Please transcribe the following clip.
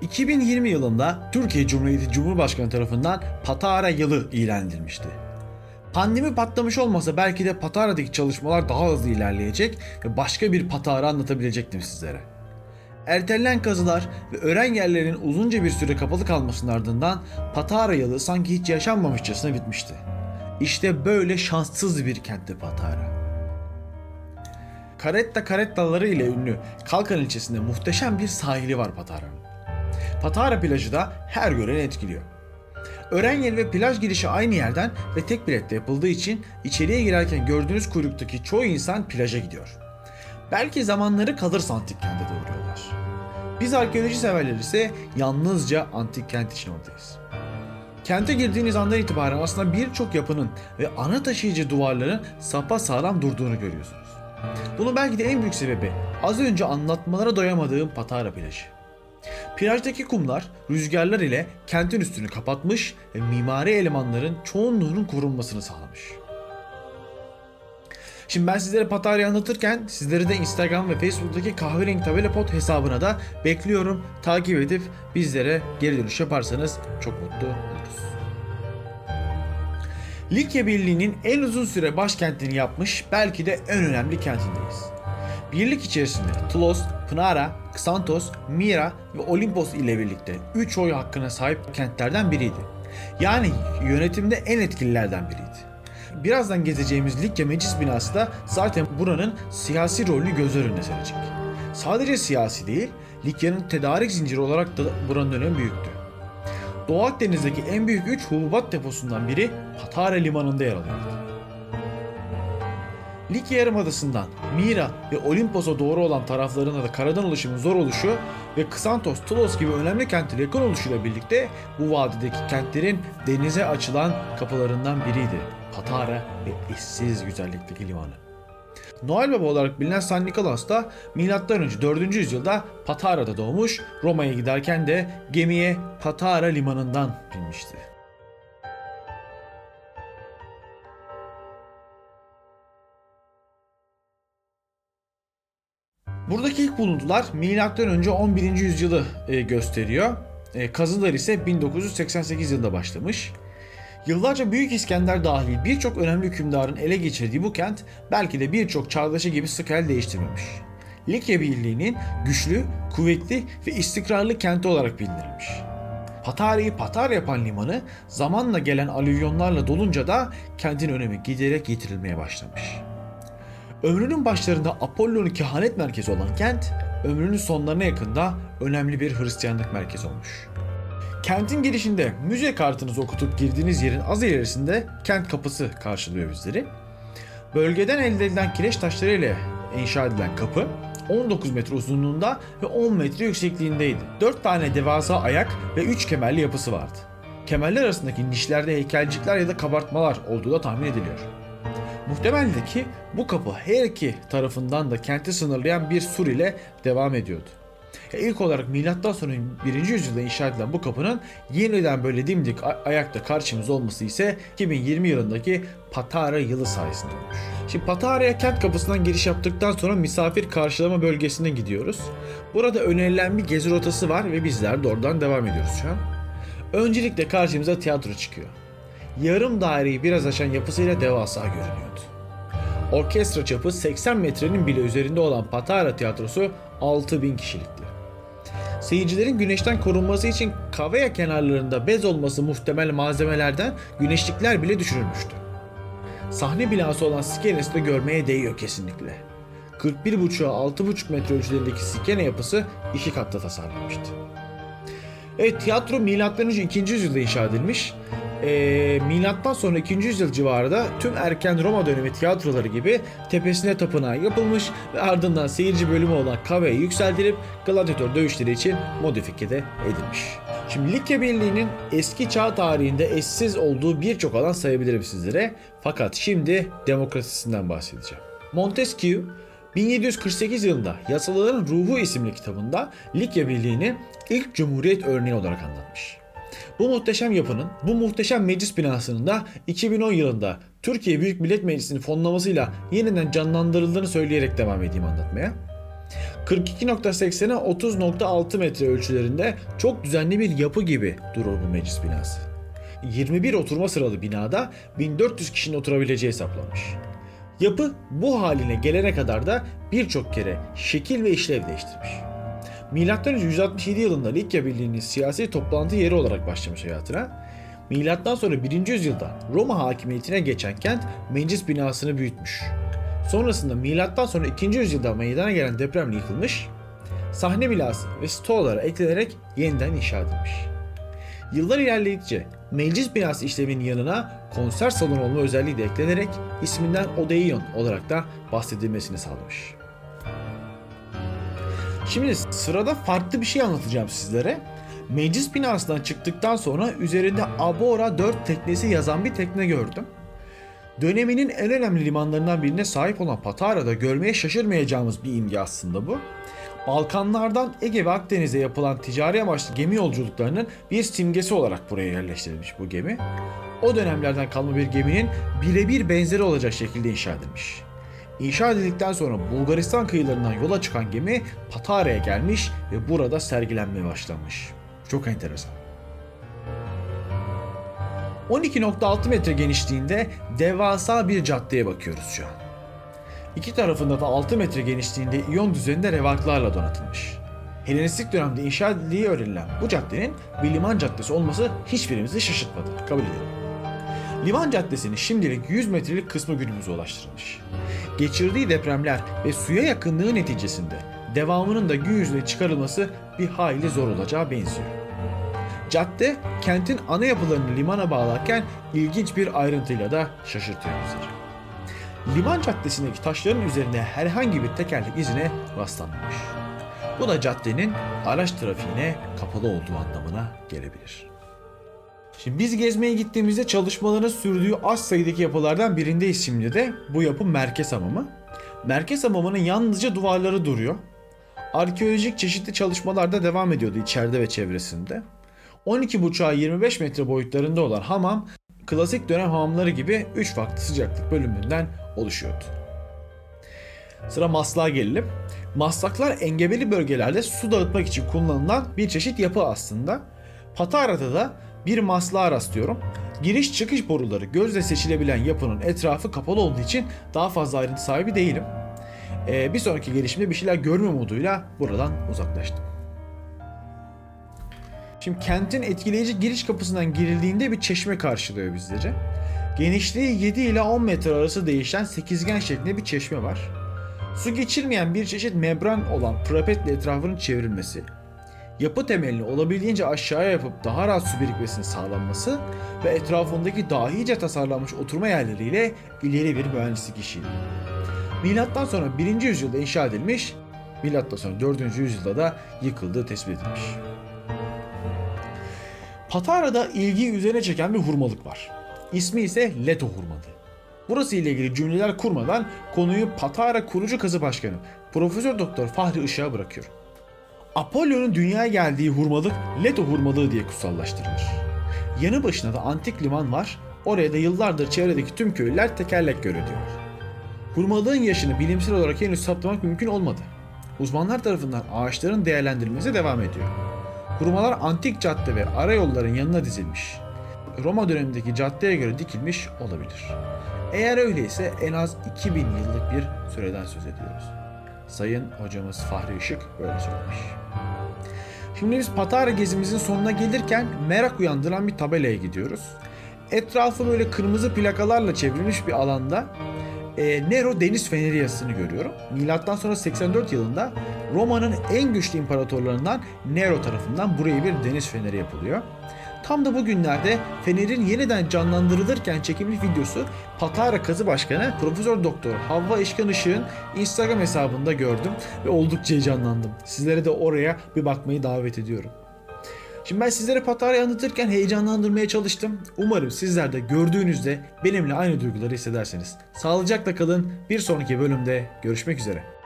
2020 yılında Türkiye Cumhuriyeti Cumhurbaşkanı tarafından Patara yılı ilan edilmişti. Pandemi patlamış olmasa belki de Patara'daki çalışmalar daha hızlı ilerleyecek ve başka bir Patara anlatabilecektim sizlere. Ertelenen kazılar ve öğren yerlerinin uzunca bir süre kapalı kalmasının ardından Patara yılı sanki hiç yaşanmamışçasına bitmişti. İşte böyle şanssız bir kentti Patara. Karetta karettaları ile ünlü Kalkan ilçesinde muhteşem bir sahili var Patara'nın. Patara plajı da her göreni etkiliyor. Öğren yeri ve plaj girişi aynı yerden ve tek bilette yapıldığı için içeriye girerken gördüğünüz kuyruktaki çoğu insan plaja gidiyor. Belki zamanları kalırsa antik kente de uğruyorlar. Biz arkeoloji severler ise yalnızca antik kent için oradayız. Kente girdiğiniz andan itibaren aslında birçok yapının ve ana taşıyıcı duvarların sapa sağlam durduğunu görüyorsunuz. Bunun belki de en büyük sebebi az önce anlatmalara doyamadığım Patara plajı. Plajdaki kumlar rüzgarlar ile kentin üstünü kapatmış ve mimari elemanların çoğunluğunun korunmasını sağlamış. Şimdi ben sizlere Patara'yı anlatırken sizleri de Instagram ve Facebook'taki kahverengi tabela pot hesabına da bekliyorum. Takip edip bizlere geri dönüş yaparsanız çok mutlu oluruz. Likya Birliği'nin en uzun süre başkentini yapmış belki de en önemli kentindeyiz. Birlik içerisinde Tlos, Pnara, Xanthos, Mira ve Olimpos ile birlikte 3 oy hakkına sahip kentlerden biriydi. Yani yönetimde en etkililerden biriydi. Birazdan gezeceğimiz Likya Meclis binası da zaten buranın siyasi rolünü göz önüne serecek. Sadece siyasi değil, Likya'nın tedarik zinciri olarak da buranın önemi büyüktü. Doğu Akdeniz'deki en büyük 3 hububat deposundan biri Patara Limanı'nda yer alıyordu. Likya Yarımadası'ndan Mira ve Olimpos'a doğru olan taraflarında da karadan ulaşımın zor oluşu ve Ksantos, Tulos gibi önemli kentlere yakın oluşuyla birlikte bu vadideki kentlerin denize açılan kapılarından biriydi. Patara ve eşsiz güzellikteki limanı. Noel Baba olarak bilinen San Nikolas da M.Ö. 4. yüzyılda Patara'da doğmuş, Roma'ya giderken de gemiye Patara limanından binmişti. Buradaki ilk buluntular M.Ö. 11. yüzyılı e, gösteriyor. E, kazılar ise 1988 yılında başlamış. Yıllarca Büyük İskender dahil birçok önemli hükümdarın ele geçirdiği bu kent belki de birçok çağdaşı gibi sık el değiştirmemiş. Likya Birliği'nin güçlü, kuvvetli ve istikrarlı kenti olarak bilinirmiş. Patara'yı Patar yapan limanı zamanla gelen alüvyonlarla dolunca da kentin önemi giderek yitirilmeye başlamış. Ömrünün başlarında Apollon'un kehanet merkezi olan kent, ömrünün sonlarına yakında önemli bir Hristiyanlık merkezi olmuş. Kentin girişinde müze kartınızı okutup girdiğiniz yerin az ilerisinde kent kapısı karşılıyor bizleri. Bölgeden elde edilen kireç taşları ile inşa edilen kapı 19 metre uzunluğunda ve 10 metre yüksekliğindeydi. 4 tane devasa ayak ve 3 kemerli yapısı vardı. Kemerler arasındaki nişlerde heykelcikler ya da kabartmalar olduğu da tahmin ediliyor. Muhtemeldir ki bu kapı her iki tarafından da kenti sınırlayan bir sur ile devam ediyordu. İlk olarak milattan sonra 1. yüzyılda inşa edilen bu kapının yeniden böyle dimdik ayakta karşımız olması ise 2020 yılındaki Patara yılı sayesinde olmuş. Şimdi Patara'ya kent kapısından giriş yaptıktan sonra misafir karşılama bölgesine gidiyoruz. Burada önerilen bir gezi rotası var ve bizler de oradan devam ediyoruz şu an. Öncelikle karşımıza tiyatro çıkıyor. Yarım daireyi biraz aşan yapısıyla devasa görünüyordu. Orkestra çapı 80 metrenin bile üzerinde olan Patara tiyatrosu 6000 kişilikti. Seyircilerin güneşten korunması için kavaya kenarlarında bez olması muhtemel malzemelerden güneşlikler bile düşürülmüştü. Sahne binası olan Skenes'i de görmeye değiyor kesinlikle. 41,5'a 6,5 metre ölçülerindeki Skene yapısı iki katta tasarlanmıştı. Evet tiyatro M.Ö. 2. yüzyılda inşa edilmiş e, milattan sonra 2. yüzyıl civarında tüm erken Roma dönemi tiyatroları gibi tepesine tapınağı yapılmış ve ardından seyirci bölümü olan kaveye yükseltilip gladyatör dövüşleri için modifike de edilmiş. Şimdi Likya Birliği'nin eski çağ tarihinde eşsiz olduğu birçok alan sayabilirim sizlere. Fakat şimdi demokrasisinden bahsedeceğim. Montesquieu 1748 yılında Yasaların Ruhu isimli kitabında Likya Birliği'ni ilk cumhuriyet örneği olarak anlatmış. Bu muhteşem yapının, bu muhteşem meclis binasının da 2010 yılında Türkiye Büyük Millet Meclisi'nin fonlamasıyla yeniden canlandırıldığını söyleyerek devam edeyim anlatmaya. 42.80'e 30.6 metre ölçülerinde çok düzenli bir yapı gibi durur bu meclis binası. 21 oturma sıralı binada 1400 kişinin oturabileceği hesaplanmış. Yapı bu haline gelene kadar da birçok kere şekil ve işlev değiştirmiş. Önce 167 yılında Likya Birliği'nin siyasi toplantı yeri olarak başlamış hayatına. Milattan sonra 1. yüzyılda Roma hakimiyetine geçen kent meclis binasını büyütmüş. Sonrasında milattan sonra 2. yüzyılda meydana gelen depremle yıkılmış, sahne binası ve stoğalara eklenerek yeniden inşa edilmiş. Yıllar ilerledikçe meclis binası işlevinin yanına konser salonu olma özelliği de eklenerek isminden Odeion olarak da bahsedilmesini sağlamış. Şimdi sırada farklı bir şey anlatacağım sizlere. Meclis binasından çıktıktan sonra üzerinde Abora 4 teknesi yazan bir tekne gördüm. Döneminin en önemli limanlarından birine sahip olan Patara'da görmeye şaşırmayacağımız bir imge aslında bu. Balkanlardan Ege ve Akdeniz'e yapılan ticari amaçlı gemi yolculuklarının bir simgesi olarak buraya yerleştirilmiş bu gemi. O dönemlerden kalma bir geminin birebir benzeri olacak şekilde inşa edilmiş. İnşa edildikten sonra Bulgaristan kıyılarından yola çıkan gemi Patara'ya gelmiş ve burada sergilenmeye başlanmış. Çok enteresan. 12.6 metre genişliğinde devasa bir caddeye bakıyoruz şu an. İki tarafında da 6 metre genişliğinde iyon düzeninde revaklarla donatılmış. Helenistik dönemde inşa edildiği öğrenilen bu caddenin bir liman caddesi olması hiçbirimizi şaşırtmadı. Kabul edelim. Liman Caddesi'nin şimdilik 100 metrelik kısmı günümüze ulaştırılmış. Geçirdiği depremler ve suya yakınlığı neticesinde devamının da gün yüzüne çıkarılması bir hayli zor olacağı benziyor. Cadde kentin ana yapılarını limana bağlarken ilginç bir ayrıntıyla da şaşırtıyor bizleri. Liman caddesindeki taşların üzerinde herhangi bir tekerlek izine rastlanmamış. Bu da caddenin araç trafiğine kapalı olduğu anlamına gelebilir. Şimdi biz gezmeye gittiğimizde çalışmaların sürdüğü az sayıdaki yapılardan birindeyiz şimdi de. Bu yapı merkez hamamı. Merkez hamamının yalnızca duvarları duruyor. Arkeolojik çeşitli çalışmalar da devam ediyordu içeride ve çevresinde. 12,5'a 25 metre boyutlarında olan hamam klasik dönem hamamları gibi 3 farklı sıcaklık bölümünden oluşuyordu. Sıra maslağa gelelim. Maslaklar engebeli bölgelerde su dağıtmak için kullanılan bir çeşit yapı aslında. Patara'da da bir maslağa rastlıyorum. Giriş çıkış boruları gözle seçilebilen yapının etrafı kapalı olduğu için daha fazla ayrıntı sahibi değilim. Ee, bir sonraki gelişimde bir şeyler görme umuduyla buradan uzaklaştım. Şimdi kentin etkileyici giriş kapısından girildiğinde bir çeşme karşılıyor bizleri. Genişliği 7 ile 10 metre arası değişen sekizgen şeklinde bir çeşme var. Su geçirmeyen bir çeşit membran olan prapetle etrafının çevrilmesi, yapı temelini olabildiğince aşağıya yapıp daha rahat su birikmesinin sağlanması ve etrafındaki dahice tasarlanmış oturma yerleriyle ileri bir mühendislik işiydi. Milattan sonra 1. yüzyılda inşa edilmiş, milattan sonra 4. yüzyılda da yıkıldığı tespit edilmiş. Patara'da ilgi üzerine çeken bir hurmalık var. İsmi ise Leto hurmalı. Burası ile ilgili cümleler kurmadan konuyu Patara kurucu kazı başkanı Profesör Doktor Fahri Işık'a bırakıyorum. Apollo'nun dünyaya geldiği hurmalık Leto hurmalığı diye kutsallaştırılır. Yanı başına da antik liman var. Oraya da yıllardır çevredeki tüm köylüler tekerlek göre diyor. Hurmalığın yaşını bilimsel olarak henüz saptamak mümkün olmadı. Uzmanlar tarafından ağaçların değerlendirilmesi devam ediyor. Hurmalar antik cadde ve ara yolların yanına dizilmiş. Roma dönemindeki caddeye göre dikilmiş olabilir. Eğer öyleyse en az 2000 yıllık bir süreden söz ediyoruz. Sayın hocamız Fahri Işık böyle söylemiş. Şimdi biz Patara gezimizin sonuna gelirken merak uyandıran bir tabelaya gidiyoruz. Etrafı böyle kırmızı plakalarla çevrilmiş bir alanda e, Nero deniz feneri yazısını görüyorum. Milattan sonra 84 yılında Roma'nın en güçlü imparatorlarından Nero tarafından buraya bir deniz feneri yapılıyor. Tam da bugünlerde Fener'in yeniden canlandırılırken çekilmiş videosu Patara Kazı Başkanı Profesör Doktor Havva İşkan Işık'ın Instagram hesabında gördüm ve oldukça heyecanlandım. Sizlere de oraya bir bakmayı davet ediyorum. Şimdi ben sizlere Patara'yı anlatırken heyecanlandırmaya çalıştım. Umarım sizler de gördüğünüzde benimle aynı duyguları hissedersiniz. Sağlıcakla kalın. Bir sonraki bölümde görüşmek üzere.